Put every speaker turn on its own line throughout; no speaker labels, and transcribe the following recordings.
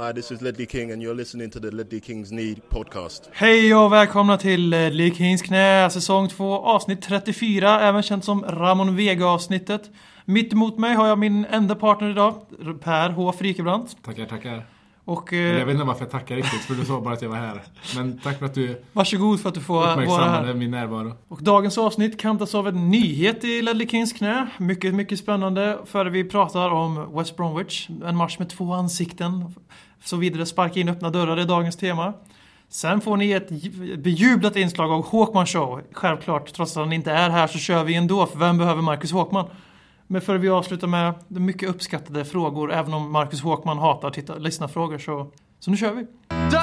Hi, this is Ledley King and you're listening to the Ledley Kings Need podcast.
Hej och välkomna till Ledley Kings knä, säsong 2, avsnitt 34, även känt som Ramon Vega-avsnittet. Mitt emot mig har jag min enda partner idag, Per H. Frikebrant.
Tackar, tackar.
Och
Men Jag
eh,
vet inte varför jag tackar riktigt, för du sa bara att jag var här. Men tack för att du
varsågod för att du får vara
uppmärksammade
här.
min närvaro.
Och dagens avsnitt kantas av en nyhet i Ledley Kings knä. Mycket, mycket spännande. Före vi pratar om West Bromwich, en match med två ansikten. Så vidare, sparka in öppna dörrar är dagens tema. Sen får ni ett bejublat inslag av Håkman Show. Självklart, trots att han inte är här så kör vi ändå, för vem behöver Marcus Håkman? Men för vi avslutar med de mycket uppskattade frågor, även om Marcus Håkman hatar titta, lyssna frågor så, så nu kör vi.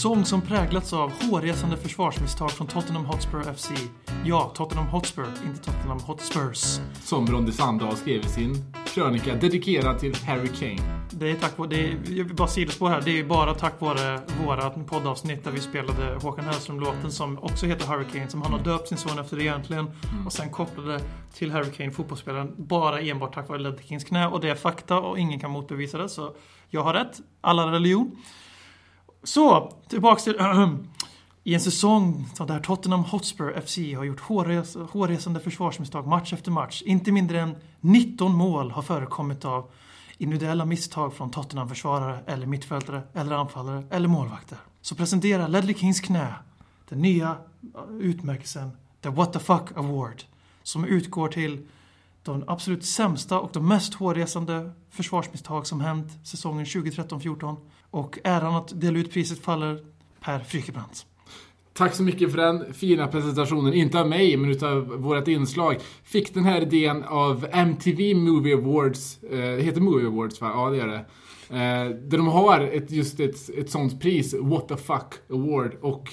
säsong som präglats av hårresande försvarsmisstag från Tottenham Hotspur FC. Ja, Tottenham Hotspur, inte Tottenham Hotspurs.
Som Ronny Sandahl skrev i sin krönika dedikerad till Harry Kane.
Det är tack vare, det är, jag vill bara sidospår här, det är bara tack vare våra poddavsnitt där vi spelade Håkan Hellström-låten som också heter Hurricane, som han har döpt sin son efter egentligen. Och sen kopplade till Hurricane, fotbollsspelaren, bara enbart tack vare Ledley Kings knä. Och det är fakta och ingen kan motbevisa det, så jag har rätt. Alla religion. Så, tillbaks till... I en säsong där Tottenham Hotspur FC har gjort hårres hårresande försvarsmisstag match efter match. Inte mindre än 19 mål har förekommit av individuella misstag från Tottenham-försvarare eller mittfältare eller anfallare eller målvakter. Så presentera Ledley Kings knä den nya eh, utmärkelsen The What the Fuck Award som utgår till de absolut sämsta och de mest hårresande försvarsmisstag som hänt säsongen 2013-14 och äran att dela ut priset faller Per Frykebrant.
Tack så mycket för den fina presentationen. Inte av mig, men utav vårt inslag. Fick den här idén av MTV Movie Awards. Eh, det heter Movie Awards va? Ja, det gör det. Eh, där de har ett, just ett, ett sånt pris, What the Fuck Award. Och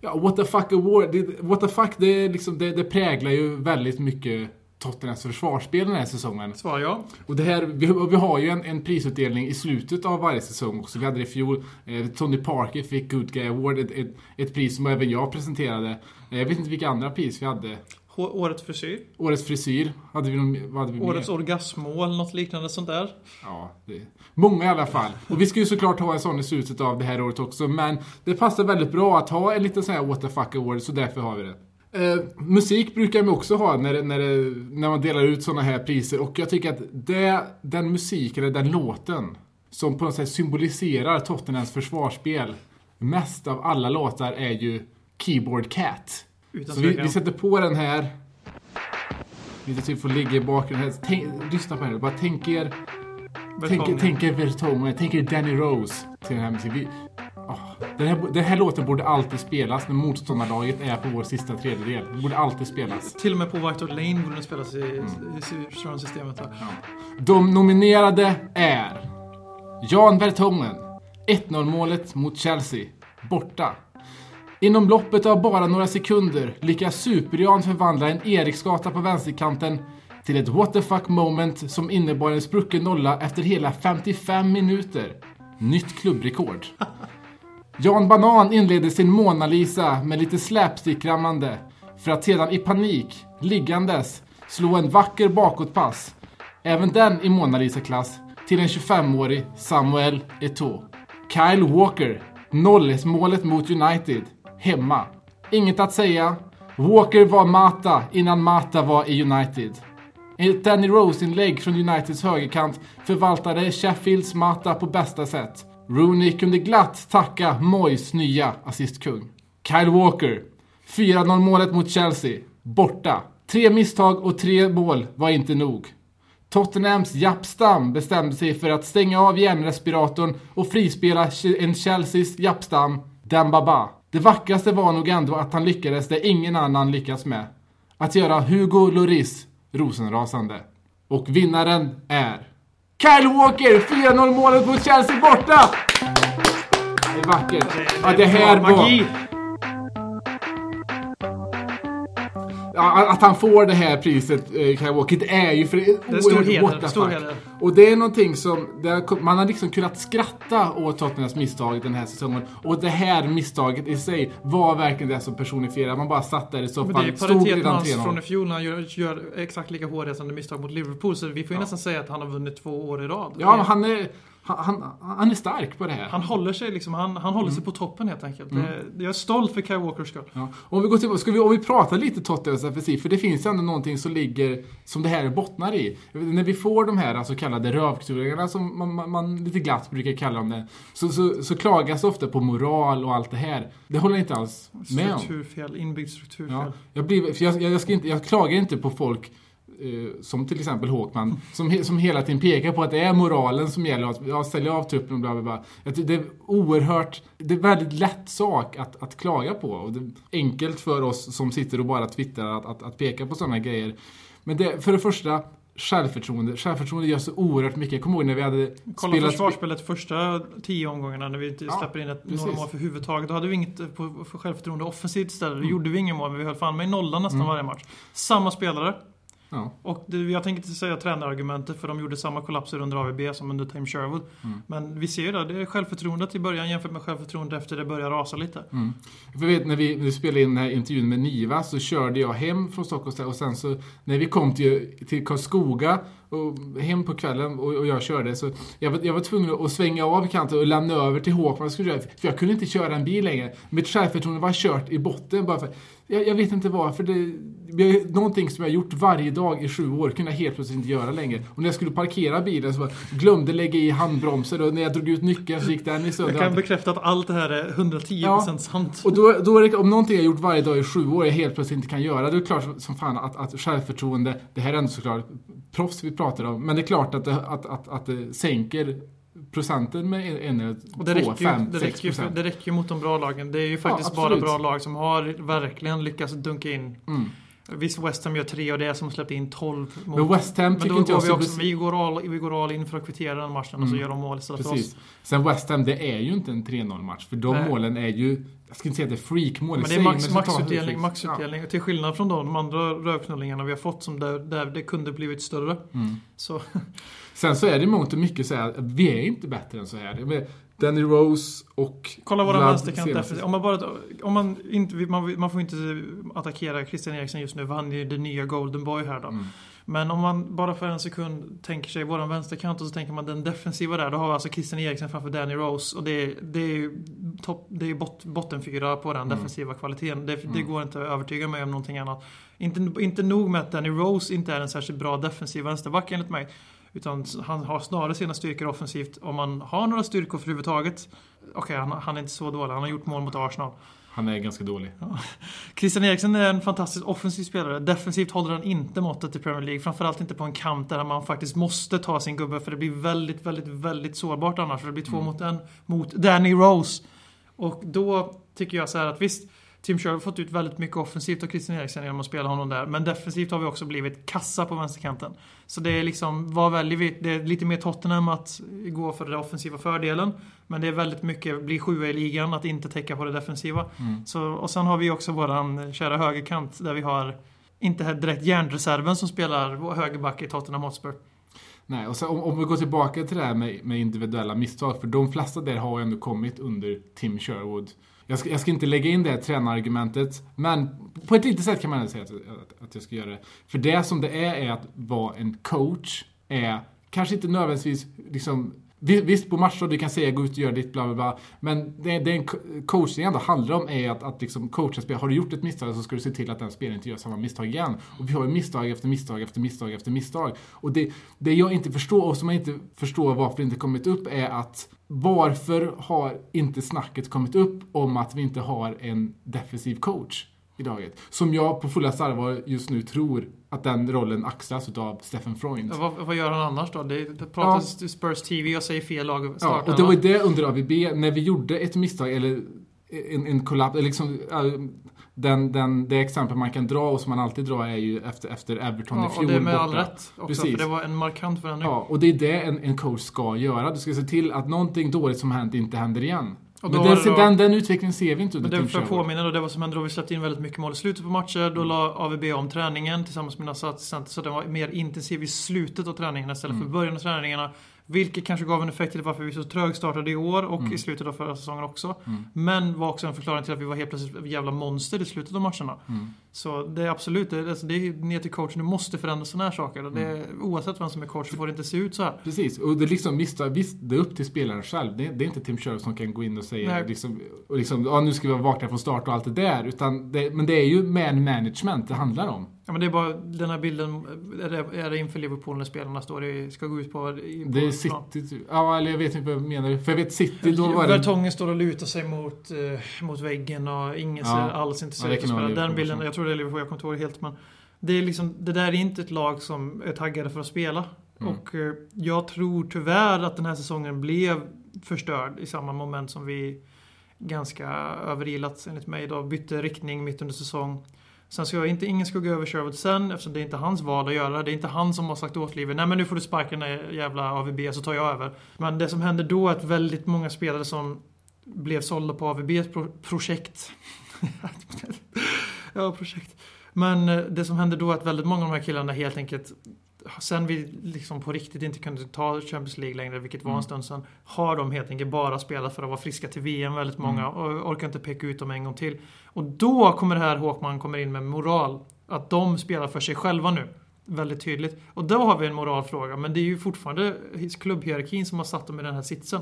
ja, What the Fuck Award, det, What the Fuck, det, liksom, det, det präglar ju väldigt mycket Tottenhams försvarsspel den här säsongen.
Svar ja.
Och det här, vi, vi har ju en, en prisutdelning i slutet av varje säsong också. Vi hade det i fjol. Eh, Tony Parker fick Good Guy Award, ett, ett, ett pris som även jag presenterade. Eh, jag vet inte vilka andra pris vi hade.
H- Årets frisyr.
Årets frisyr hade vi, någon, hade vi
Årets
mer?
orgasmål, något liknande sånt där.
Ja, det, många i alla fall. Och vi ska ju såklart ha en sån i slutet av det här året också. Men det passar väldigt bra att ha en liten sån här What the fuck award, så därför har vi det. Eh, musik brukar man också ha när, det- när, det, när man delar ut såna här priser. Och jag tycker att det, den musiken, eller den låten, som på något sätt symboliserar Tottenhams försvarsspel mest av alla låtar är ju Keyboard Cat.
Utan
Så vi, vi sätter på den här. Lite typ får ligga i bakgrunden. Tänk, lyssna på henne. Bara tänk er Tänk, tänk er Vertongen, tänk er Danny Rose till den här musiken. Vi, ah, den, här, den här låten borde alltid spelas när motståndarlaget är på vår sista tredjedel. Den borde alltid spelas.
Till och med på White Hart Lane borde den spelas i,
Mm.
i surround-systemet. här.
De nominerade är Jan Vertongen, 1-0 målet mot Chelsea, borta. Inom loppet av bara några sekunder lyckas Super-Jan förvandla en Eriksgata på vänsterkanten till ett what the fuck moment som innebar en sprucken nolla efter hela 55 minuter. Nytt klubbrekord. Jan Banan inledde sin Mona Lisa med lite slapstick-rammande för att sedan i panik, liggandes, slå en vacker bakåtpass. Även den i Mona Lisa-klass till en 25-årig Samuel Eto'o. Kyle Walker, 0-målet mot United, hemma. Inget att säga. Walker var Mata innan Mata var i United. Ett Danny Rose-inlägg från Uniteds högerkant förvaltade Sheffields Mata på bästa sätt. Rooney kunde glatt tacka Moyes nya assistkung. Kyle Walker. 4-0 målet mot Chelsea. Borta. Tre misstag och tre mål var inte nog. Tottenhams jappstam bestämde sig för att stänga av hjärnrespiratorn och frispela en Chelseas jappstam, Dembaba. Det vackraste var nog ändå att han lyckades det ingen annan lyckats med. Att göra Hugo Lloris rosenrasande. Och vinnaren är Kyle Walker! 4-0 målet mot Chelsea borta! Det är vackert. Ja, det här var...
Magi!
Att han får det här priset, eh, det är ju för det är
är stor heder, stor heder.
Och det är någonting som, man har liksom kunnat skratta åt Tottenhams misstag den här säsongen. Och det här misstaget i sig var verkligen det som personifierade. Man bara satt där i
Men
soffan,
det är
stod redan
hans
3-0.
från i fjol när han gör, gör exakt lika hårresande misstag mot Liverpool. Så vi får ju nästan säga att han har vunnit två år i rad.
Ja, han är, han, han, är stark på det här.
Han håller sig liksom, han, han håller
Mm.
sig på toppen helt enkelt. Det, jag är stolt för Kyle Walkers skull.
Ja. Om vi går tillbaka, ska vi, om vi pratar lite Tottenhams defensiv, för det finns ändå någonting som ligger, som det här bottnar i. När vi får de här så kallade rövknullingarna, som man, man, man lite glatt brukar kalla dem det, så, så, så klagas det ofta på moral och allt det här. Det håller jag inte alls med om.
Strukturfel, inbyggd strukturfel.
Ja, jag, blir, för jag, jag, ska inte, jag klagar inte på folk som till exempel Håkman, som, som hela tiden pekar på att det är moralen som gäller, att ja, sälja av truppen och bla bla bla. Det är oerhört, det är väldigt lätt sak att, att klaga på. Och det är enkelt för oss som sitter och bara twittrar att, att, att peka på sådana grejer. Men det, för det första, självförtroende. Självförtroende gör så oerhört mycket. Jag kommer ihåg när vi hade
Kolla
spelat...
försvarsspelet första tio omgångarna när vi
Ja,
släpper in ett,
precis.
några mål för huvudtaget. Då hade vi inget på, för självförtroende offensivt istället.
Mm.
Då gjorde vi inga mål, men vi höll fan med i nollan nästan varje match. Samma spelare.
Ja.
Och det, jag tänker inte säga tränarargumentet för de gjorde samma kollapser under AVB som under Tim Sherwood.
Mm.
Men vi ser ju det, det är självförtroendet i början jämfört med självförtroendet efter det börjar rasa lite.
Mm. För vet, när vi, när vi spelade in den här intervjun med Niva så körde jag hem från Stockholm och sen så när vi kom till, till Karlskoga och hem på kvällen och, och jag körde så jag var, jag var tvungen att svänga av kanten och lämna över till Håkman skulle köra, för jag kunde inte köra en bil längre. Mitt självförtroende var kört i botten bara för jag, jag vet inte varför. Det, någonting som jag gjort varje dag i sju år kunde jag helt plötsligt inte göra längre. Och när jag skulle parkera bilen så bara, glömde lägga i handbromsen och när jag drog ut nyckeln så gick den i sönder.
Jag kan bekräfta att allt det här är 110%
Ja.
sant.
Och då, då det, om någonting jag gjort varje dag i sju år jag helt plötsligt inte kan göra, då är det klart som fan att, att självförtroende, det här är ändå såklart proffs vi pratar om, men det är klart att det, att, att, att det sänker procenten med en, en
Och det
två,
räcker,
fem,
det,
sex
räcker
procent.
det räcker ju mot de bra lagen. Det är ju faktiskt bara
absolut.
bra lag som har verkligen lyckats dunka in.
Mm.
Visst, West Ham gör tre och det är som släppt in 12 mot.
Men West Ham tycker inte jag
vi
så
också, vi, går all, vi går all in för att kvittera den matchen och så
Mm.
gör de mål istället för
Precis.
oss.
Sen West Ham, det är ju inte en 3-0 match, för de
Nej.
målen är ju, jag ska inte säga att det är freakmål
Men det är
sig,
max,
man
maxutdelning, maxutdelning. Till skillnad från de andra rövknullingarna vi har fått som där, där det kunde blivit större.
Ja. Mm.
Så
Sen så är det mångt och mycket så här, vi är inte bättre än så här. Danny Rose och
kolla våra vänsterkant defensivt. Om man bara, om man inte, man, man får inte attackera Christian Eriksen just nu för han är ju den nya Golden Boy här då.
Mm.
Men om man bara för en sekund tänker sig våran vänsterkant och så tänker man den defensiva där. Då har vi alltså Christian Eriksen framför Danny Rose. Och det är, det är ju det är bot, bottenfyra på den
Mm.
defensiva kvaliteten. Det, det
Mm.
går inte att övertyga mig om någonting annat. Inte, inte nog med att Danny Rose inte är en särskilt bra defensiv vänsterback enligt mig. Utan han har snarare sina styrkor offensivt. Om man har några styrkor för överhuvudtaget. Okej, han, han är inte så dålig. Han har gjort mål mot Arsenal.
Han är ganska dålig.
Christian Eriksen är en fantastisk offensiv spelare. Defensivt håller han inte måttet i Premier League. Framförallt inte på en kant där man faktiskt måste ta sin gubbe. För det blir väldigt, väldigt, väldigt sårbart annars. För det blir två
Mm.
mot en mot Danny Rose. Och då tycker jag så här att visst, Tim Sherwood har fått ut väldigt mycket offensivt av Christian Eriksen genom att spela honom där. Men defensivt har vi också blivit kassa på vänsterkanten. Så det är liksom, vad väljer vi? Det är lite mer Tottenham att gå för den offensiva fördelen. Men det är väldigt mycket, bli sjua i ligan, att inte täcka på det defensiva.
Mm.
Så, och sen har vi också våran kära högerkant där vi har inte direkt järnreserven som spelar högerback i Tottenham Hotspur.
Nej, och så, om, om vi går tillbaka till det här med, med individuella misstag, för de flesta där har ju ändå kommit under Tim Sherwood. Jag ska, jag ska inte lägga in det här tränarargumentet, men på ett litet sätt kan man ändå säga att, att, att jag ska göra det. För det som det är, är att vara en coach, är kanske inte nödvändigtvis liksom Visst, på matcher du kan säga gå ut och göra ditt bla bla bla. Men det, det en co- ändå handlar om är att, att liksom coacha spelare. Har du gjort ett misstag så ska du se till att den spelaren inte gör samma misstag igen. Och vi har ju misstag efter misstag efter misstag efter misstag. Och det, det jag inte förstår och som jag inte förstår varför det inte kommit upp är att varför har inte snacket kommit upp om att vi inte har en defensiv coach? I laget. Som jag på fulla allvar just nu tror att den rollen axlas av Stephen Freund.
Ja, vad, vad gör han annars då? Det, det pratas Spurs TV och säger fel lag
Ja, och det var det under AVB, när vi gjorde ett misstag eller en, en kollaps, liksom, ja, den, den, det exempel man kan dra och som man alltid drar är ju efter, efter Everton i
Ja,
fjol
och det är med all
borta.
rätt också,
Precis.
för det var en markant förändring.
Ja, och det är det en, en coach ska göra. Du ska se till att någonting dåligt som hänt inte händer igen. Men den,
då-
den, den utvecklingen ser vi inte under Tim Sherwood.
påminna då, det var som hände då vi släppte in väldigt mycket mål i slutet på matcher. Då la AVB om träningen tillsammans med mina assistenter så den var mer intensiv i slutet av träningen istället
Mm.
för början av träningarna. Vilket kanske gav en effekt till varför vi så trögstartade i år och
Mm.
i slutet av förra säsongen också. Men var också en förklaring till att vi var helt plötsligt jävla monster i slutet av matcherna.
Mm.
Så det är absolut, det är, alltså, det är ner till coachen. Du måste förändra sådana här saker. Det
Mm.
är, oavsett vem som är coach så får det inte se ut så här.
Precis, och det är liksom visst, det är upp till spelaren själv. Det, det är inte Tim Sherwood som kan gå in och säga
Nej.
liksom, och liksom, ja, nu ska vi vara vakna från start och allt det där. Utan det, men det är ju man management det handlar om.
Ja, men det är bara den här bilden, är det, är det inför Liverpool när spelarna står i, ska gå ut på... på
Det är? City, typ. ja eller jag vet inte vad jag menar. För jag vet City, då var det...
Vertongen står och lutar sig mot, eh, mot väggen och ingen ser
Ja.
alls
Ja,
intresserad
det
av att. Den bilden, jag tror det är Liverpool, jag kommer inte ihåg det helt men det, är liksom, det där är inte ett lag som är taggade för att spela.
Mm.
Och eh, jag tror tyvärr att den här säsongen blev förstörd i samma moment som vi ganska överilat enligt mig då bytte riktning mitt under säsong. Sen ska jag inte, ingen skugga över Sherwood sen eftersom det är inte hans val att göra. Det är inte han som har sagt åt livet nej men nu får du sparka den där jävla AVB så tar jag över. Men det som hände då är att väldigt många spelare som blev sålda på AVBs pro- projekt. ja, projekt. Men eh, det som hände då är att väldigt många av de här killarna helt enkelt Sen vi liksom på riktigt inte kunde ta Champions League längre, vilket var en
Mm.
stund sedan, har de helt enkelt bara spelat för att vara friska till VM, väldigt många,
Mm.
och orkar inte peka ut dem en gång till. Och då kommer det här Håkman kommer in med moral. Att de spelar för sig själva nu. Väldigt tydligt. Och då har vi en moralfråga, men det är ju fortfarande klubbhierarkin som har satt dem i den här sitsen.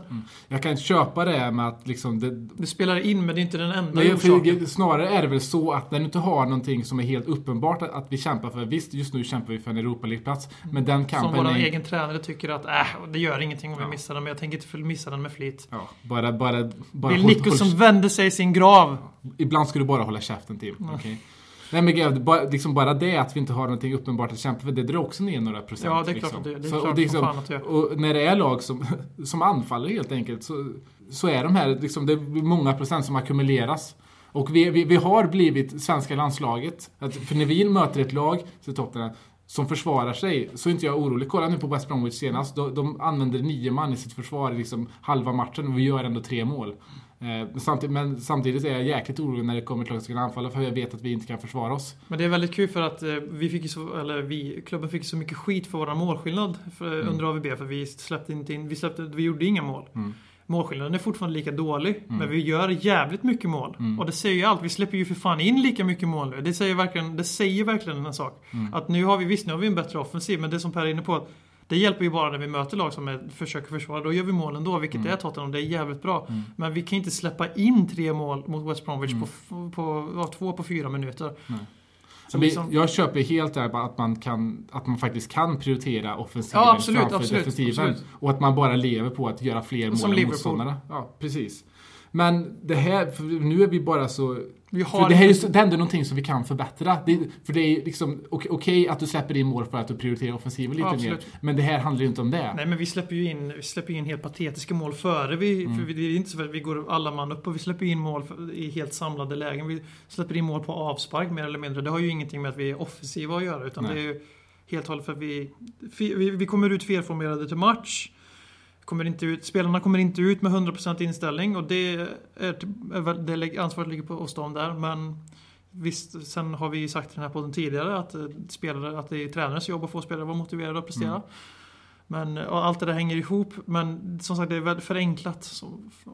Jag kan köpa det med att liksom... Det,
Det spelar in, men det är inte den enda
Nej,
orsaken.
snarare är det väl så att när du inte har någonting som är helt uppenbart att, att vi kämpar för. Visst, just nu kämpar vi för en Europa League-plats. Men den
Som
kampen
vår
är...
egen tränare tycker att äh, det gör ingenting om vi
Ja.
missar den, men jag tänker inte missa den med flit.
Ja, bara, bara, bara
Bill
håll-
Nicholson
håll-
vände sig i sin grav.
Ibland ska du bara hålla käften Tim. okej? Nej men gud, bara, liksom bara det att vi inte har någonting uppenbart att kämpa för, det drar också ner några procent.
Ja, det är
liksom.
klart att det- det är
Så-
klart
liksom,
fan att det.
Och när det är lag som, som anfaller helt enkelt så, så är de här, liksom, det är många procent som ackumuleras. Och vi, vi, vi har blivit svenska landslaget. Att, för när vi möter ett lag, så Tottenham, som försvarar sig, så är inte jag orolig. Kolla nu på West Bromwich senast. De, de använder nio man i sitt försvar liksom halva matchen och vi gör ändå tre mål. Eh, samtidigt, men samtidigt är jag jäkligt orolig när det kommer lag som ska anfalla för jag vet att vi inte kan försvara oss.
Men det är väldigt kul för att eh, vi fick så, eller vi, klubben fick så mycket skit för vår målskillnad för,
Mm.
under AVB för vi släppte inte in, vi släppte, vi gjorde inga mål.
Mm.
Målskillnaden är fortfarande lika dålig, men vi gör jävligt mycket mål.
Mm.
Och det säger ju allt, vi släpper ju för fan in lika mycket mål nu. Det säger verkligen, det säger verkligen en sak.
Mm.
Att nu har vi, visst nu har vi en bättre offensiv, men det som Per är inne på, att det hjälper ju bara när vi möter lag som är, försöker försvara. Då gör vi mål ändå, vilket
Mm.
är Tottenham. Det är jävligt bra.
Mm.
Men vi kan inte släppa in tre mål mot West Bromwich
Mm.
på, på ja, två på fyra minuter.
Nej.
Liksom-
Jag köper helt där att man, kan, att man faktiskt kan prioritera offensiven
Ja, absolut,
framför
absolut,
defensiven.
absolut.
Och att man bara lever på att göra fler mål
Som
än motståndarna. Ja, precis. Men det här, nu är vi bara så...
Vi
För
har
det här är det är ändå någonting som vi kan förbättra. Det, för det är liksom ok- okej att du släpper in mål för att du prioriterar offensiven lite
Ja,
mer.
absolut.
Men det här handlar ju inte om det.
Nej men vi släpper ju in, vi släpper in helt patetiska mål före vi,
Mm.
för vi, det är inte så att vi går alla man upp och vi släpper in mål för, i helt samlade lägen. Vi släpper in mål på avspark mer eller mindre. Det har ju ingenting med att vi är offensiva att göra utan
Nej.
det är ju helt och hållet för att vi, vi, vi kommer ut felformerade till match. Kommer inte ut, spelarna kommer inte ut med 100% inställning och det, är, typ, är väl- det ansvaret ligger på oss dem där. Men visst, sen har vi ju sagt i den här podden tidigare att, eh, spelare, att det är tränarens jobb att få spelare att vara motiverade att prestera.
Mm.
Men allt det där hänger ihop. Men som sagt, det är väldigt förenklat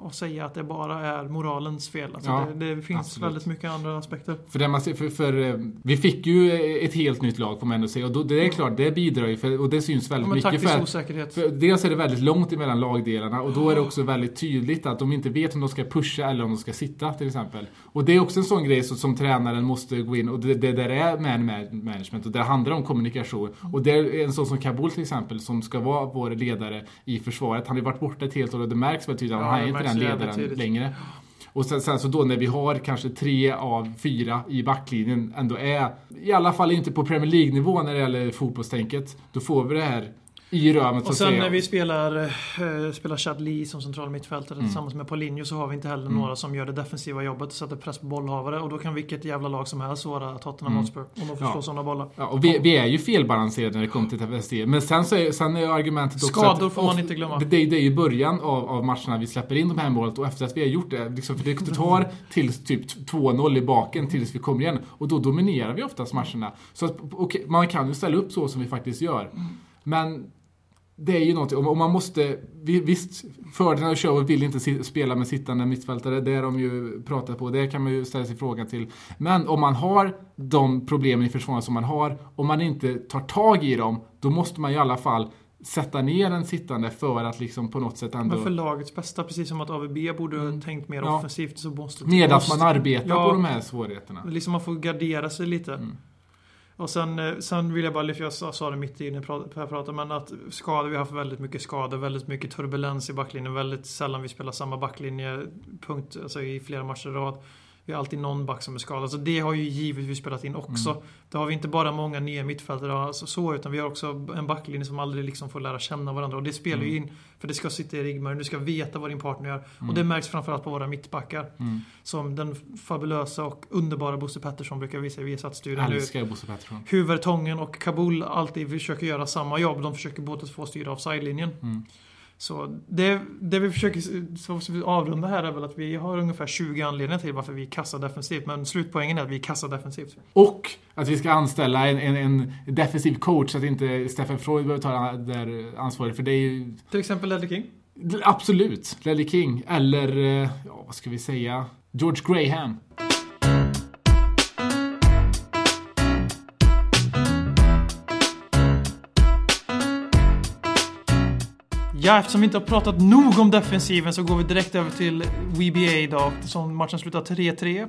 att säga att det bara är moralens fel. Alltså
Ja,
det, det finns
absolut.
väldigt mycket andra aspekter.
För, det man ser, för, för eh, vi fick ju ett helt nytt lag får man ändå säga. Och då, det är klart, det bidrar ju. För, och det syns
Ja,
väldigt
men
mycket. För,
osäkerhet.
För dels är det väldigt långt emellan lagdelarna och då är det också väldigt tydligt att de inte vet om de ska pusha eller om de ska sitta till exempel. Och det är också en sån grej så, som tränaren måste gå in och det, det där är man man- management och det handlar om kommunikation. Och det är en sån som Kabul till exempel som ska vara vår ledare i försvaret. Han har ju varit borta ett helt år och det märks väldigt tydligt att
Ja,
han är inte den ledaren
tydligt.
längre. Och sen, sen så då när vi har kanske tre av fyra i backlinjen ändå är, i alla fall inte på Premier League-nivå när det gäller fotbollstänket, då får vi det här i röven så
Och sen när vi spelar, eh, spelar Chad Lee som central mittfältare
Mm.
tillsammans med Paulinho så har vi inte heller några som gör det defensiva jobbet och sätter press på bollhavare. Och då kan vilket jävla lag som helst vara Tottenham
Mm.
Hotspur. Om de får
Ja.
slå sådana bollar.
Ja, och vi, vi är ju felbalanserade när det kommer till defensiv. Men sen, så är, sen är argumentet också
Skador
att,
får man inte glömma.
Det, det är ju början av, av matcherna vi släpper in de här målen och efter att vi har gjort det. Liksom, för det tar tills typ 2-0 i baken tills vi kommer igen. Och då dominerar vi oftast matcherna. Så att, okej, man kan ju ställa upp så som vi faktiskt gör. Men det är ju någonting, och man måste, vi- visst, fördelen av Sherwood vill inte spela med sittande mittfältare, det har de ju pratat på, det kan man ju ställa sig frågan till. Men om man har de problemen i försvaret som man har, om man inte tar tag i dem, då måste man i alla fall sätta ner en sittande för att liksom på något sätt ändå...
Men för lagets bästa, precis som att AVB borde ha tänkt mer
Mm. Ja.
offensivt så måste... Måste-
man arbetar
Ja.
på de här svårigheterna.
Liksom man får gardera sig lite.
Mm.
Och sen, eh, sen vill jag bara lyfta, jag sa, det mitt i när när jag pratade, men att skador, vi har haft väldigt mycket skador, väldigt mycket turbulens i backlinjen, väldigt sällan vi spelar samma backlinje punkt, alltså i flera matcher i rad. Vi har alltid någon back som är skadad. Så det har ju givetvis spelat in också.
Mm.
Då har vi inte bara många nya mittfältare alltså så, utan vi har också en backlinje som aldrig liksom får lära känna varandra. Och det spelar ju in, för det ska sitta i ryggmärgen, du ska veta vad din partner gör. Och det märks framförallt på våra mittbackar.
Mm.
Som den fabulösa och underbara Bosse Pettersson brukar visa i Viasat-studion nu.
Älskar Bosse Pettersson.
Huvertongen och Kabul alltid försöker göra samma jobb. De försöker båda två styra av sidlinjen.
Mm.
Så det, det vi försöker så vi avrunda här är väl att vi har ungefär 20 anledningar till varför vi är kassa defensivt. Men slutpoängen är att vi är kassa defensivt.
Och att vi ska anställa en, en, en defensiv coach så att inte Stefan Freud behöver ta det ansvaret. För det är ju
Till exempel Ledley King.
absolut Ledley King. Eller, eh, ja vad ska vi säga? George Graham.
Ja, eftersom vi inte har pratat nog om defensiven så går vi direkt över till WBA idag. Som matchen slutar 3-3.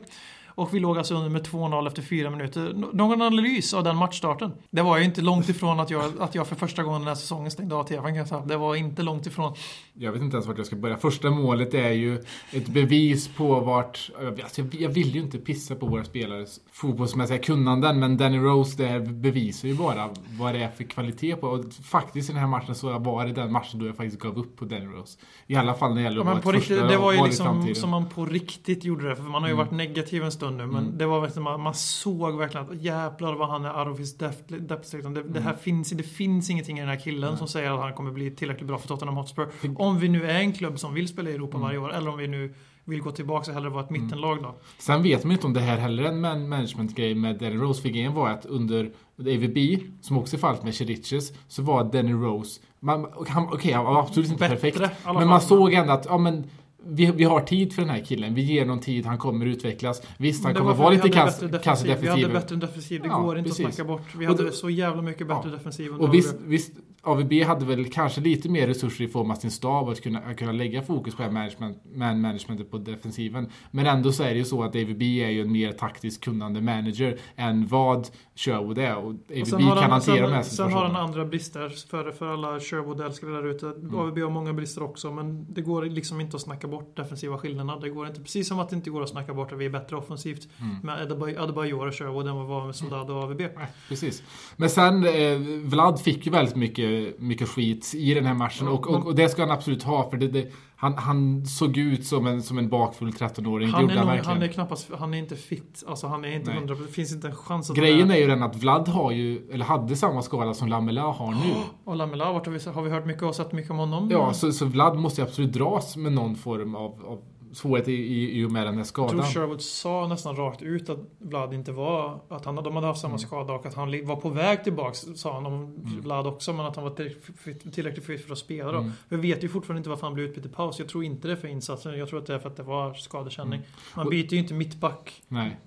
Och vi låg alltså under med 2-0 efter fyra minuter. Nå- Någon analys av den matchstarten? Det var ju inte långt ifrån att jag, att jag för första gången den här säsongen stängde av TVn kan jag säga. Det var inte långt ifrån.
Jag vet inte ens vart jag ska börja. Första målet är ju ett bevis på vart... Alltså jag, vill ju inte pissa på våra spelares fotbollsmässiga kunnanden, men Danny Rose där bevisar ju bara vad det är för kvalitet på. Och faktiskt i den här matchen så var det den matchen då jag faktiskt gav upp på Danny Rose. I alla fall när det gäller
Ja, men på riktigt, det var ju liksom som man på riktigt gjorde det. För man har ju
Mm.
varit negativ en stund nu. Men det var verkligen, man, man såg verkligen att jävlar vad han är out of his depth. depth liksom. det, det, här
Mm.
finns, det finns ingenting i den här killen som säger att han kommer bli tillräckligt bra för Tottenham Hotspur. Om vi nu är en klubb som vill spela i Europa
Mm.
varje år. Eller om vi nu vill gå tillbaka och hellre vara ett mittenlag då.
Sen vet man inte om det här heller är en man management-grej med Danny Rose. För grejen var att under AVB, som också är fallet med Cheriches, så var Danny Rose... man- och han- Okej, han var absolut inte
Bättre,
perfekt. Men
fall.
man såg ändå att, ja men... Vi, vi har tid för den här killen. Vi ger någon tid, han kommer utvecklas. Visst, han kommer vara lite
defensiv. Vi hade bättre defensiv. Det
Ja,
går inte
precis.
att snacka bort. Vi hade
det-
så jävla mycket bättre
Ja.
defensiv än
Och visst, visst, AVB hade väl kanske lite mer resurser i form av sin stab att kunna, att kunna lägga fokus på management, man managementet på defensiven. Men ändå så är det ju så att AVB är ju en mer taktiskt kunnande manager än vad Sherwood är. Och AVB
Och sen
kan
han,
hantera de här
sen, sen har han
situationerna.
andra brister för, för alla Sherwood-älskare där ute.
Mm.
AVB har många brister också, men det går liksom inte att snacka bort defensiva skillnaderna. Det går inte, precis som att det inte går att snacka bort att vi är bättre offensivt
Mm.
med Adebayor och Sherwood än vad vi var med Soldado och AVB.
Nej, Precis. Men sen, eh, Vlad fick ju väldigt mycket, mycket skit i den här matchen och, och, och det ska han absolut ha för det, det, han, han såg ut som en, som en bakfull 13-åring. Det
Han är,
han
nog, han är knappast, han är inte fit. Alltså han är inte
Nej.
det finns inte en chans att
Grejen är ju den att Vlad har ju, eller hade samma skada som Lamela har nu.
Och Lamela, har vi, har vi hört mycket och sett mycket om honom?
Ja, så, så Vlad måste ju absolut dras med någon form av, av svårighet i, i, i och med den här
Jag
skadan.
tror Sherwood sa nästan rakt ut att Vlad inte var... Att han, de hade haft samma
Mm.
skada och att han var på väg tillbaks, sa han om Vlad också, men att han var tillräckligt fit- fit för att spela då.
Mm.
Vi vet ju fortfarande inte varför han blev utbytt i paus. Jag tror inte det är för insatsen. Jag tror att det är för att det var skadekänning. Man
Mm. Och-
byter ju inte mittback
Nej.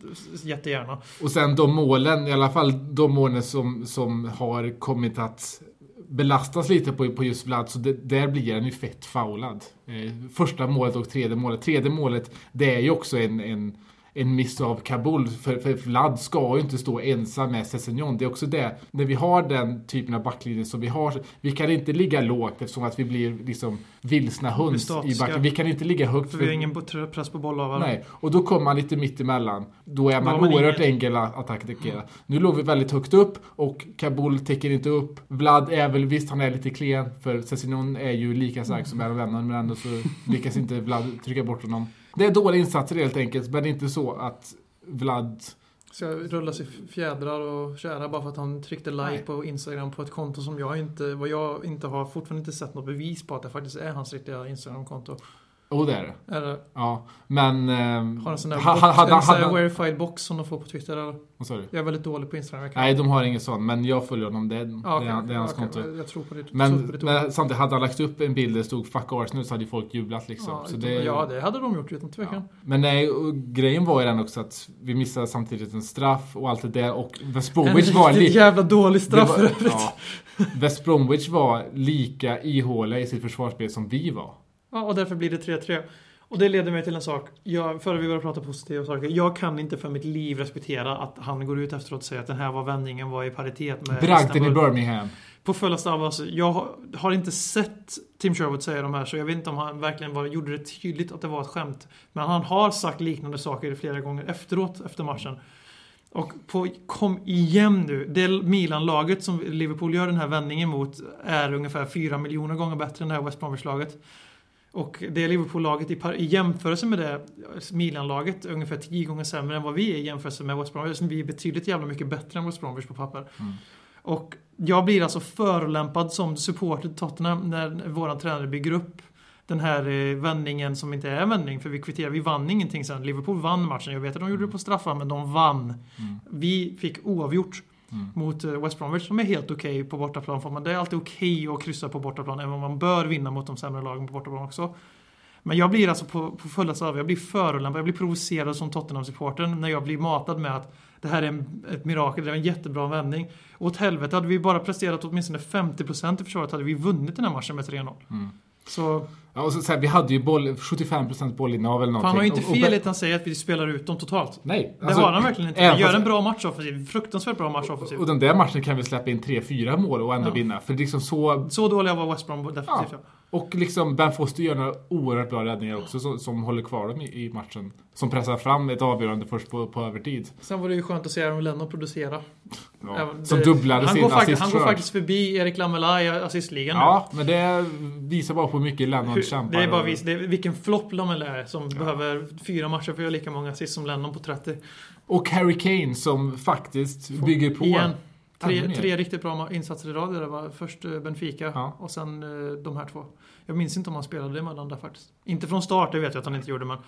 jättegärna.
Och sen de målen, i alla fall de målen som, som har kommit att belastas lite på, på just Vlad, så det, där blir han ju fett foulad. Eh, första målet och tredje målet. Tredje målet, det är ju också en, en en miss av Kabul. För, för Vlad ska ju inte stå ensam med Sessignon. Det är också det, när vi har den typen av backlinje som vi har, vi kan inte ligga lågt eftersom att vi blir liksom vilsna höns i backen. Vi kan inte ligga högt.
För vi har ingen press på bollhavaren.
Nej, och då kommer man lite mitt emellan. Då är man
man
oerhört
ingen-
enkel att att attackera. Nu låg vi väldigt högt upp och Kabul täcker inte upp. Vlad är väl, visst han är lite klen för Sessignon är ju lika stark som Aaron Lennon men ändå så lyckas inte Vlad trycka bort honom. Det är dåliga insatser helt enkelt men det är inte så att Vlad
Ska rulla sig fjädrar och kära bara för att han tryckte like
Nej.
på Instagram på ett konto som jag inte, vad jag inte har fortfarande inte sett något bevis på att det faktiskt är hans riktiga Instagram-konto.
Oh, det är det.
Eller
Ja, men... ehm,
har en sån där
ha- ha-
en här
hade-
verified box som de får på Twitter. Eller?
Du?
Jag är väldigt dålig på Instagram. Jag kan-
Nej, de har ingen sån, men jag följer honom. Det är,
Ja,
det är, det är hans
okej,
konto.
Jag tror på det.
Men,
på ditt ord.
men samtidigt, hade han lagt upp en bild där det stod 'Fuck Arsenal' så hade ju folk jublat liksom.
ja,
så det,
ja, det hade de gjort utan tvekan.
Ja. Men nej, och grejen var ju den också att vi missade samtidigt en straff och allt det där och West
En
Bromwich var
riktigt
lika...
jävla dålig straff för övrigt.
ja, West Bromwich var lika ihåliga i sitt försvarsspel som vi var.
Ja, och därför blir det 3-3. Och det leder mig till en sak. Jag, före vi börjar prata positiva saker. Jag kan inte för mitt liv respektera att han går ut efteråt och säger att den här var vändningen var i paritet med
Bragden i. Birmingham.
På fullaste allvar. alltså, Jag har, har inte sett Tim Sherwood säga de här så jag vet inte om han verkligen var, gjorde det tydligt att det var ett skämt. Men han har sagt liknande saker flera gånger efteråt, efter matchen. Och på, kom igen nu. Det Milan-laget som Liverpool gör den här vändningen mot är ungefär 4 miljoner gånger bättre än det här West Bromwich-laget. Och det Liverpool-laget i, i jämförelse med det Milan-laget är ungefär 10 gånger sämre än vad vi är i jämförelse med West Bromwich. Vi är betydligt jävla mycket bättre än West Bromwich på papper. Och jag blir alltså förolämpad som supporter till Tottenham när våran tränare bygger upp den här eh, vändningen som inte är vändning. För vi kvitterar, vi vann ingenting sen. Liverpool vann matchen. Jag vet att de gjorde det på straffar, men de vann. Vi fick oavgjort mot eh, West Bromwich som är helt okej på bortaplan. För man, det är alltid okej att kryssa på bortaplan, även om man bör vinna mot de sämre lagen på bortaplan också. Men jag blir alltså på, på fullaste allvar, jag blir förolämpad, jag blir provocerad som Tottenham-supporter när jag blir matad med att det här är en, ett mirakel, det är en jättebra vändning. Och åt helvete, hade vi bara presterat åtminstone 50% i försvaret hade vi vunnit den här matchen med 3-0. Så
Ja, och så, så här, vi hade ju boll, 75% bollinnehav eller någonting.
han har ju inte
Och- och-
fel i att han säger att vi spelar ut dem totalt.
Nej.
Det
alltså,
har han verkligen inte. Han gör en bra match offensivt. Fruktansvärt bra match offensivt.
Och den där matchen kan vi släppa in 3-4 mål och ändå
Ja.
vinna. För liksom så...
Så dåliga var West Brom definitivt.
Ja.
Ja.
Och liksom Ben Foster gör några oerhört bra räddningar också som, som håller kvar dem i, i matchen. Som pressar fram ett avgörande först på, på övertid.
Sen var det ju skönt att se Aaron Lennon producera.
Ja.
Även
Som
det-
dubblade
han
sin
går, faktiskt, han går faktiskt förbi Erik Lamela i assistligan nu.
Ja, men det visar bara på hur mycket Lennon
Hur-
kämpar.
Det är bara vis, det är, vilken flopp Lamela är som behöver fyra matcher för att göra lika många assist som Lennon på 30.
Och Harry Kane som faktiskt bygger på.
Igen. Tre, tre riktigt bra insatser i rad. Det var först eh, Benfica
Ja.
och sen eh, de här två. Jag minns inte om han spelade emellan där faktiskt. Inte från start, det vet jag att han inte gjorde men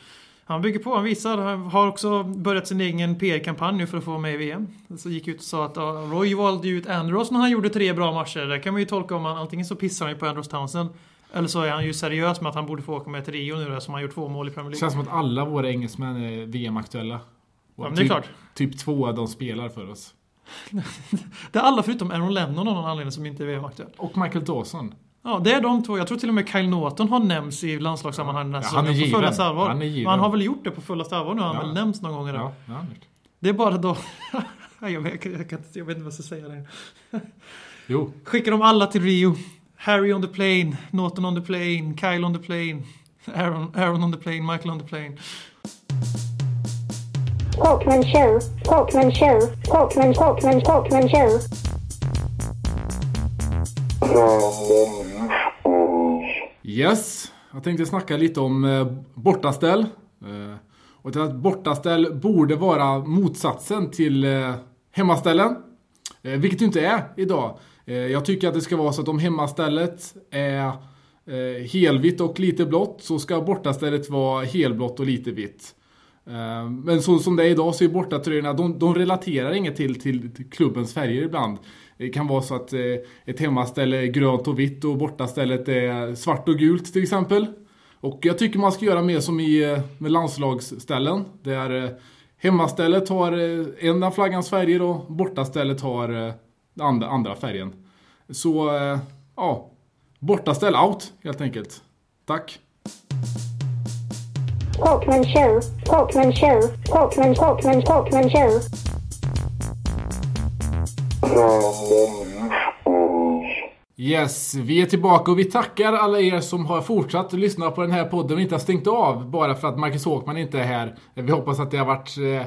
han bygger på, han visar. Han har också börjat sin egen PR-kampanj nu för att få med i VM. Så gick ut och sa att ja, Roy valde ut Andros när han gjorde tre bra matcher. Det kan man ju tolka om han antingen så pissar han ju på Andros Townsend eller så är han ju seriös med att han borde få åka med till Rio nu som han gjort två mål i Premier
Det
League.
känns som att alla våra engelsmän är VM-aktuella.
Ja, men det är
typ,
klart.
Typ två av dem spelar för oss.
Det är alla förutom Aaron Lennon av någon anledning som inte är VM-aktuell.
Och Michael Dawson.
Ja, det är de två. Jag tror till och med Kyle Norton har nämnts i landslagssammanhang den här
Ja, han är.
På
given.
fullaste allvar.
Han är given.
Men han har väl gjort det på fullaste allvar nu. Han har
Ja.
väl nämnts någon gång i det.
Ja.
Det är bara då... jag, vet, jag, kan, jag vet inte vad jag ska säga längre.
Jo,
Skickar dem alla till Rio. Harry on the plane, Norton on the plane, Kyle on the plane, Aaron, Aaron on the plane, Michael on the plane.
Porkman Show, Porkman Show, Porkman, Porkman, Porkman Show.
Yes, jag tänkte snacka lite om eh, bortaställ. Eh, och att bortaställ borde vara motsatsen till eh, hemmaställen. Eh, vilket det inte är idag. Eh, jag tycker att det ska vara så att om hemmastället är eh, helvitt och lite blått så ska bortastället vara helblått och lite vitt. Eh, men så som det är idag så är bortatröjorna, de, de relaterar inget till, till, till klubbens färger ibland. Det kan vara så att eh, ett hemmaställe är grönt och vitt och bortastället är svart och gult till exempel. Och jag tycker man ska göra mer som i eh, med landslagsställen. Där hemmastället har ena en av flaggans färger och bortastället har den andra, andra färgen. Så, ja. Bortaställ out helt enkelt. Tack.
Talkman Show. Talkman Show. Talkman Talkman Talkman Show.
Yes, vi är tillbaka och vi tackar alla er som har fortsatt att lyssna på den här podden och inte har stängt av bara för att Marcus Håkman inte är här. Vi hoppas att det har varit eh, eh,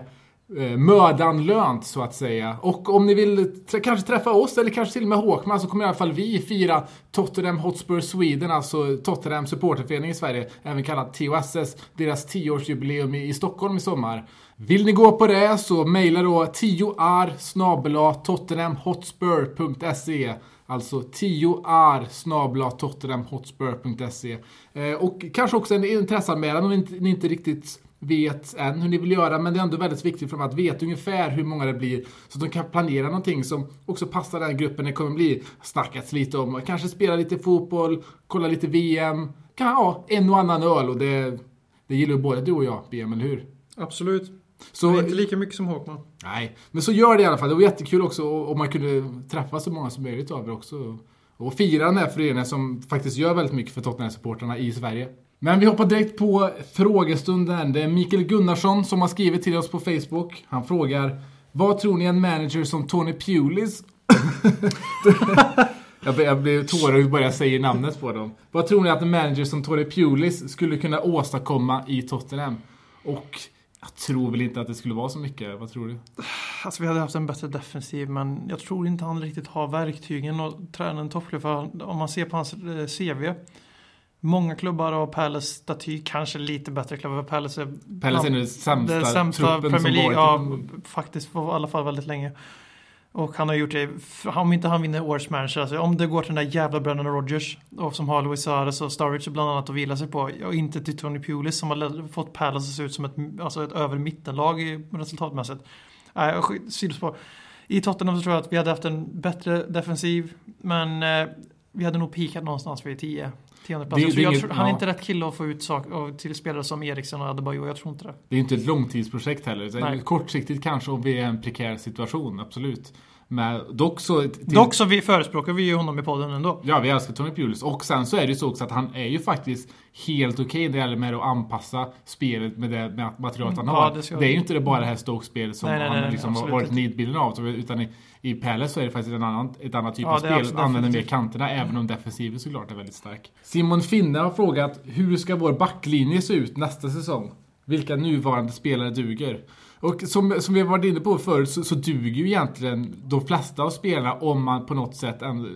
Eh, mödan lönt så att säga. Och om ni vill kanske träffa oss eller kanske till och med Håkman så kommer i alla fall vi fira Tottenham Hotspur Sweden, alltså Tottenham supporterförening i Sverige, även kallat TOSS, deras 10-årsjubileum i, i Stockholm i sommar. Vill ni gå på det så mejla då 10ar snabel-a tottenhamhotspur.se Alltså 10ar snabel-a tottenhamhotspur.se eh, Och kanske också en intresseanmälan om ni inte, ni inte riktigt vet än hur ni vill göra, men det är ändå väldigt viktigt för dem att veta ungefär hur många det blir så att de kan planera någonting som också passar den gruppen det kommer bli. Snackats lite om, kanske spela lite fotboll, kolla lite VM, kan ha en och annan öl och det, det gillar ju både du och jag, BM, eller hur?
Absolut.
Så,
Men inte lika mycket som Håkman.
Nej, men så gör det i alla fall. Det var jättekul också om man kunde träffa så många som möjligt av er också. Och fira den här föreningen som faktiskt gör väldigt mycket för Tottenham-supportrarna i Sverige. Men vi hoppar direkt på frågestunden. Det är Mikael Gunnarsson som har skrivit till oss på Facebook. Han frågar Vad tror ni en manager som Tony Pulis Jag blir- Jag blir tårögd bara jag säger namnet på dem. Vad tror ni att en manager som Tony Pulis skulle kunna åstadkomma i Tottenham? Och jag tror väl inte att det skulle vara så mycket. Vad tror du?
Alltså vi hade haft en bättre defensiv men jag tror inte han riktigt har verktygen att träna en toppklubb. För om man ser på hans eh, CV. Många klubbar har Palace staty, kanske lite bättre klubbar. för Palace är
Palace är den sämsta,
det sämsta Premier League, ja, faktiskt för i alla fall väldigt länge. Och han har gjort det, om inte han vinner årets manager, alltså om det går till den där jävla Brennan Rodgers och som har Luis Suarez och Sturridge bland annat att vila sig på och inte till Tony Pulis som har fått Palace att se ut som ett, alltså ett över mittenlag i resultatmässigt. Nej, skit- sidospår. I Tottenham så tror jag att vi hade haft en bättre defensiv, men eh, vi hade nog peakat någonstans vid 10. Tionde plats.
Det-
Jag tror-
det
jag tror, han är inte rätt kille att få ut sak, till spelare som Eriksson och Adebayor, jag tror inte det.
Det är inte ett långtidsprojekt heller. Kortsiktigt kanske om vi är i en prekär situation, absolut. Men dock så... till-
Dock så vi förespråkar vi ju honom i podden ändå.
Ja, vi älskar Tony Pulis. Och sen så är det ju så också att han är ju faktiskt helt okej när det gäller med att anpassa spelet med det med materialet han
Mm,
har.
ja, det
det är ju inte det bara det här Stoke-spelet som
Nej, nej,
han
nej,
liksom har varit nidbilden av. Utan i, i Palace så är det faktiskt en annan, ett annat typ
Ja,
av spel. Använder mer kanterna, även om defensiven såklart är väldigt stark. Simon Finne har frågat hur ska vår backlinje se ut nästa säsong? Vilka nuvarande spelare duger? Och som, som vi varit inne på förut så, så duger ju egentligen de flesta av spelarna om man på något sätt ändå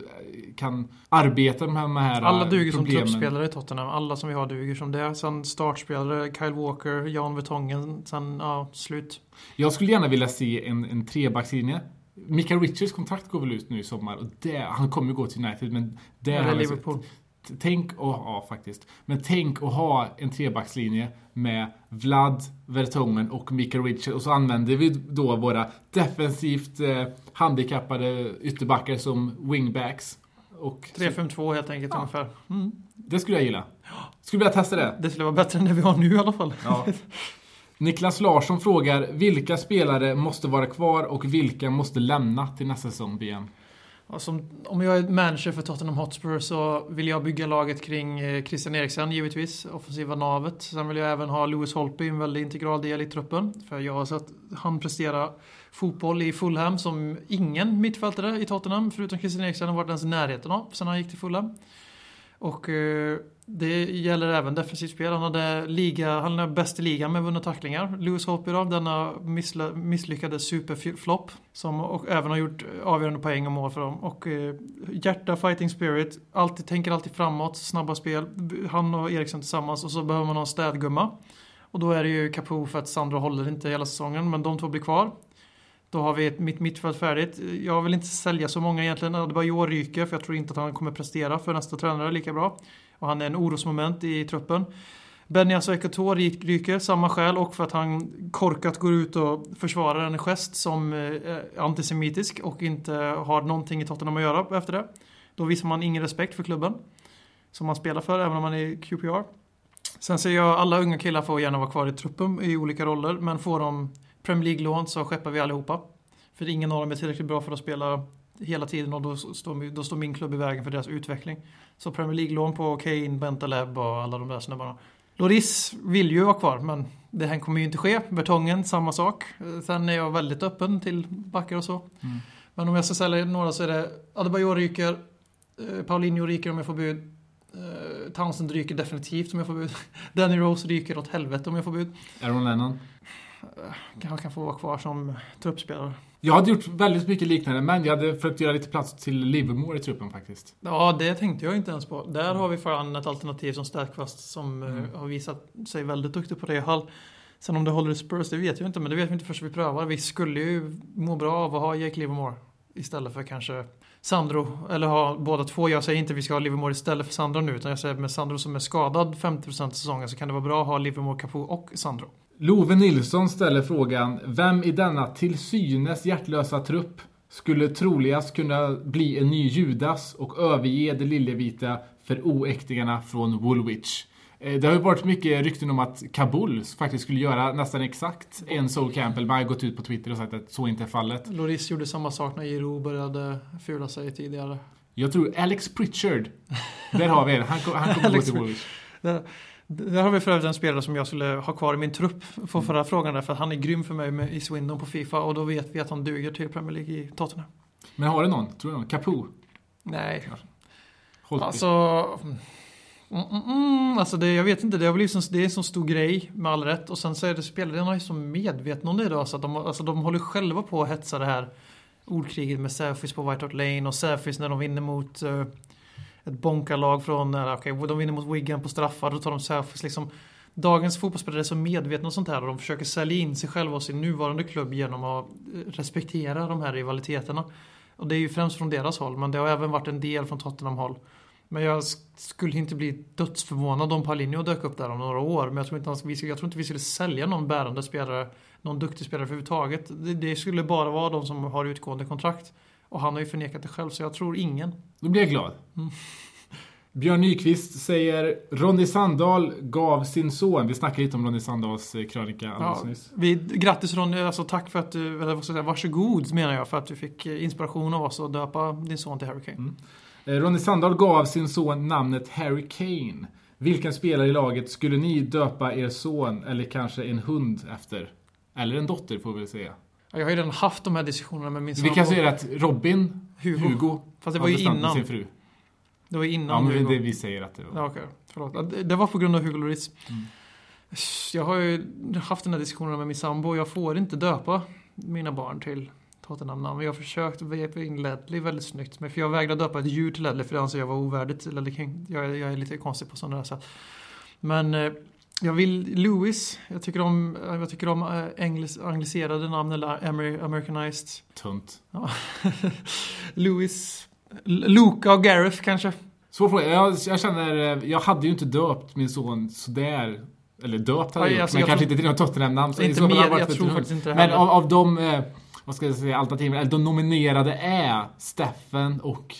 kan arbeta med de här
Alla duger som
problemen.
truppspelare i Tottenham. Alla som vi har duger som det. Sen startspelare, Kyle Walker, Jan Vertongen. Sen, ja, slut.
Jag skulle gärna vilja se en, en trebackslinje. Mikael Richards kontrakt går väl ut nu i sommar och det, han kommer ju gå till United men det
Eller
har
Liverpool.
sett. Tänk, och, ja faktiskt. Men tänk att ha en trebackslinje med Vlad, Vertongen och Mikael Richards och så använder vi då våra defensivt eh, handikappade ytterbackar som wingbacks. Och så,
3-5-2 helt enkelt ungefär. Mm.
det skulle jag gilla. Skulle vilja testa det.
Det skulle vara bättre än det vi har nu i alla fall.
Ja. Niklas Larsson frågar vilka spelare måste vara kvar och vilka måste lämna till nästa säsong BM?
Alltså, om jag är manager för Tottenham Hotspur så vill jag bygga laget kring eh, Christian Eriksen givetvis, offensiva navet. Sen vill jag även ha Lewis Holtby, en väldigt integral del i truppen. För jag har sett han prestera fotboll i Fulham som ingen mittfältare i Tottenham, förutom Christian Eriksen, har varit ens i närheten av sen han gick till Fulham. Och eh, det gäller även defensivt spel. Han, hade liga, han är bäst i ligan med vunna tacklingar. Lewis Holtby då, denna misslyckade superflopp. Som och även har gjort avgörande poäng och mål för dem. Och eh, hjärta, fighting spirit, alltid, tänker alltid framåt, snabba spel. Han och Eriksson tillsammans och så behöver man ha en städgumma. Och då är det ju Capo för att Sandro håller inte hela säsongen, men de två blir kvar. Då har vi ett mitt mittfält färdigt. Jag vill inte sälja så många egentligen. Adebayor ryker för jag tror inte att han kommer prestera för nästa tränare lika bra. Och han är en orosmoment i truppen. Benny Ekator ryker, samma skäl och för att han korkat går ut och försvarar en gest som är antisemitisk och inte har någonting i Tottenham att göra efter det. Då visar man ingen respekt för klubben som man spelar för, även om man är QPR. Sen ser jag alla unga killar får gärna vara kvar i truppen i olika roller, men får de Premier League-lån så skeppar vi allihopa. För ingen av dem är tillräckligt bra för att spela hela tiden och då står, då står min klubb i vägen för deras utveckling. Så Premier League-lån på Kane, Bentaleb och alla de där snubbarna. Loris vill ju vara kvar, men det här kommer ju inte ske. Vertongen, samma sak. Eh, Sen är jag väldigt öppen till backar och så. Men om jag ska sälja några så är det Adebayor ryker, eh, Paulinho ryker om jag får bud. Eh, Townsend ryker definitivt om jag får bud. Danny Rose ryker åt helvete om jag får bud.
Aaron Lennon.
Han kan få vara kvar som truppspelare.
Jag hade gjort väldigt mycket liknande, men jag hade försökt göra lite plats till Livermore i truppen faktiskt.
Ja, det tänkte jag inte ens på. Där har vi fan ett alternativ som Städkvast som eh, har visat sig väldigt duktig på det Hall. Sen om det håller i Spurs, det vet jag inte, men det vet vi inte förrän vi prövar. Vi skulle ju må bra av att ha Jake Livermore istället för kanske Sandro, eller ha båda två. Jag säger inte att vi ska ha Livermore istället för Sandro nu, utan jag säger med Sandro som är skadad 50% av säsongen så kan det vara bra att ha Livermore, Capo och Sandro.
Love Nilsson ställer frågan Vem i denna till synes hjärtlösa trupp skulle troligast kunna bli en ny Judas och överge det liljevita för oäktingarna från Woolwich? Eh, Det har ju varit mycket rykten om att Kabul faktiskt skulle göra nästan exakt en Sol Campbell. Man har gått ut på Twitter och sagt att så inte är fallet.
Loris gjorde samma sak när Giroud började fula sig tidigare.
Jag tror Alex Pritchard, där har vi det. Han, kom- han kommer gå till Woolwich.
Där, har vi för övrigt en spelare som jag skulle ha kvar i min trupp för förra frågan där, för han är grym för mig med, i Swindon på Fifa och då vet vi att han duger till Premier League i Tottenham.
Men har du någon? Tror du någon? Capo?
Nej,
Holtby?
alltså... Mm, mm, mm, alltså det, jag vet inte, det, har blivit som, det är en så stor grej med all rätt och sen så är det spelarna är så medvetna om det idag så att de, alltså de håller själva på att hetsa det här ordkriget med Säfis på White Hart Lane och Säfis när de vinner mot eh, ett bonkalag från, okej, okay, de vinner mot Wigan på straffar, då tar de selfies. liksom. Dagens fotbollsspelare är så medvetna om sånt här och de försöker sälja in sig själva och sin nuvarande klubb genom att eh, respektera de här rivaliteterna. Och det är ju främst från deras håll, men det har även varit en del från Tottenham håll. Men jag skulle inte bli dödsförvånad om Paulinho dök upp där om några år. Men jag tror inte, vi, jag tror inte vi skulle sälja någon bärande spelare, någon duktig spelare överhuvudtaget. Det, det skulle bara vara de som har utgående kontrakt. Och han har ju förnekat det själv, så jag tror ingen.
Då blir jag glad. Björn Nyqvist säger Ronny Sandahl gav sin son, vi snackade lite om Ronny Sandahls eh, krönika alldeles
Ja,
nyss.
vi, grattis Ronny, alltså tack för att du, eller vad ska jag säga, varsågod menar jag för att du fick eh, inspiration av oss att döpa din son till Harry Kane.
Eh, Ronny Sandahl gav sin son namnet Harry Kane. Vilken spelare i laget skulle ni döpa er son eller kanske en hund efter? Eller en dotter får vi väl säga.
Jag har ju redan haft de här diskussionerna med min
Vi
sambo.
kan säga att Robin
Hugo.
Hugo,
Fast det var ju innan.
sin fru.
Det var innan
Ja, men
Hugo.
det vi säger att det var.
Ja, okej. Förlåt. Det var på grund av Hugo Lloris.
Mm.
Jag har ju haft den här diskussionen med min sambo. Jag får inte döpa mina barn till Tottenham-namn. Jag har försökt vepa in Ledley väldigt snyggt. Men för jag vägrade döpa ett djur till Ledley för det anser jag var ovärdigt Ledley King. Jag, är- jag är lite konstig på sådana där sätt. Men eh, jag vill Lewis. Jag tycker om, jag tycker om eh, englis, angliserade namn eller Amer- americanized.
Tunt.
Ja. Lewis. Luca och Gareth kanske.
Svår fråga. Jag, jag känner, eh, jag hade ju inte döpt min son sådär. Eller döpt hade jag
alltså,
men
jag
kanske
tror-
inte till något Tottenham-namn.
Inte mer, jag tror faktiskt inte det
Men av, av de, eh, vad ska jag säga, alternativen, eller de nominerade är Steffen och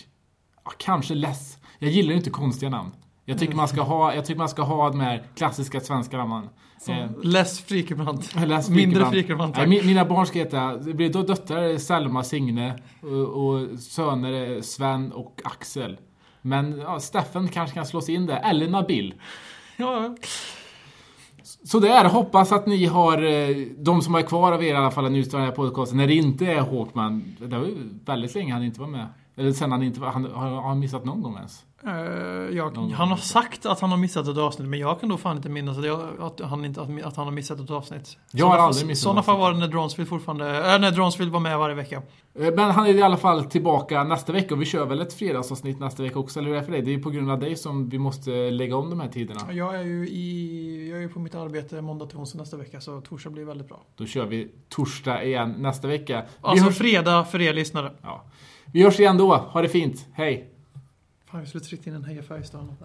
ja, kanske Les. Jag gillar ju inte konstiga namn. Jag tycker man ska ha, jag tycker man ska ha de här klassiska svenska namnen. Eh,
Les Frikebrant. Mindre
Frikebrant. Mi- Mina barn ska heta, det blir då döttrar Selma, Signe och, och söner Sven och Axel. Men ja, Steffen kanske kan slås in där, eller Nabil.
Ja,
Så där, hoppas att ni har, eh, de som är kvar av er i alla fall, av den här podcasten, när det inte är Håkman. Det var ju väldigt länge han inte var med. Eller sen han inte var, han har har han missat någon gång ens?
Eh, jag, han har sagt att han har missat ett avsnitt, men jag kan då fan inte minnas att, jag, att, han, inte, att, han har missat ett avsnitt.
Jag har
Sådana
aldrig missat
sådana
ett
fall var det när Dronsfield fortfarande, äh, när Dronsfield var med varje vecka.
Eh, Men han är i alla fall tillbaka nästa vecka och vi kör väl ett fredagsavsnitt nästa vecka också, eller hur är det för dig? Det är ju på grund av dig som vi måste lägga om de här tiderna.
Jag är ju i, jag är ju på mitt arbete måndag till onsdag nästa vecka, så torsdag blir väldigt bra.
Då kör vi torsdag igen nästa vecka. Vi
Alltså
hörs,
fredag för er lyssnare.
ja. vi hörs igen då. Ha det fint. Hej!
Fan, jag skulle tryckt in en Heja Färjestad.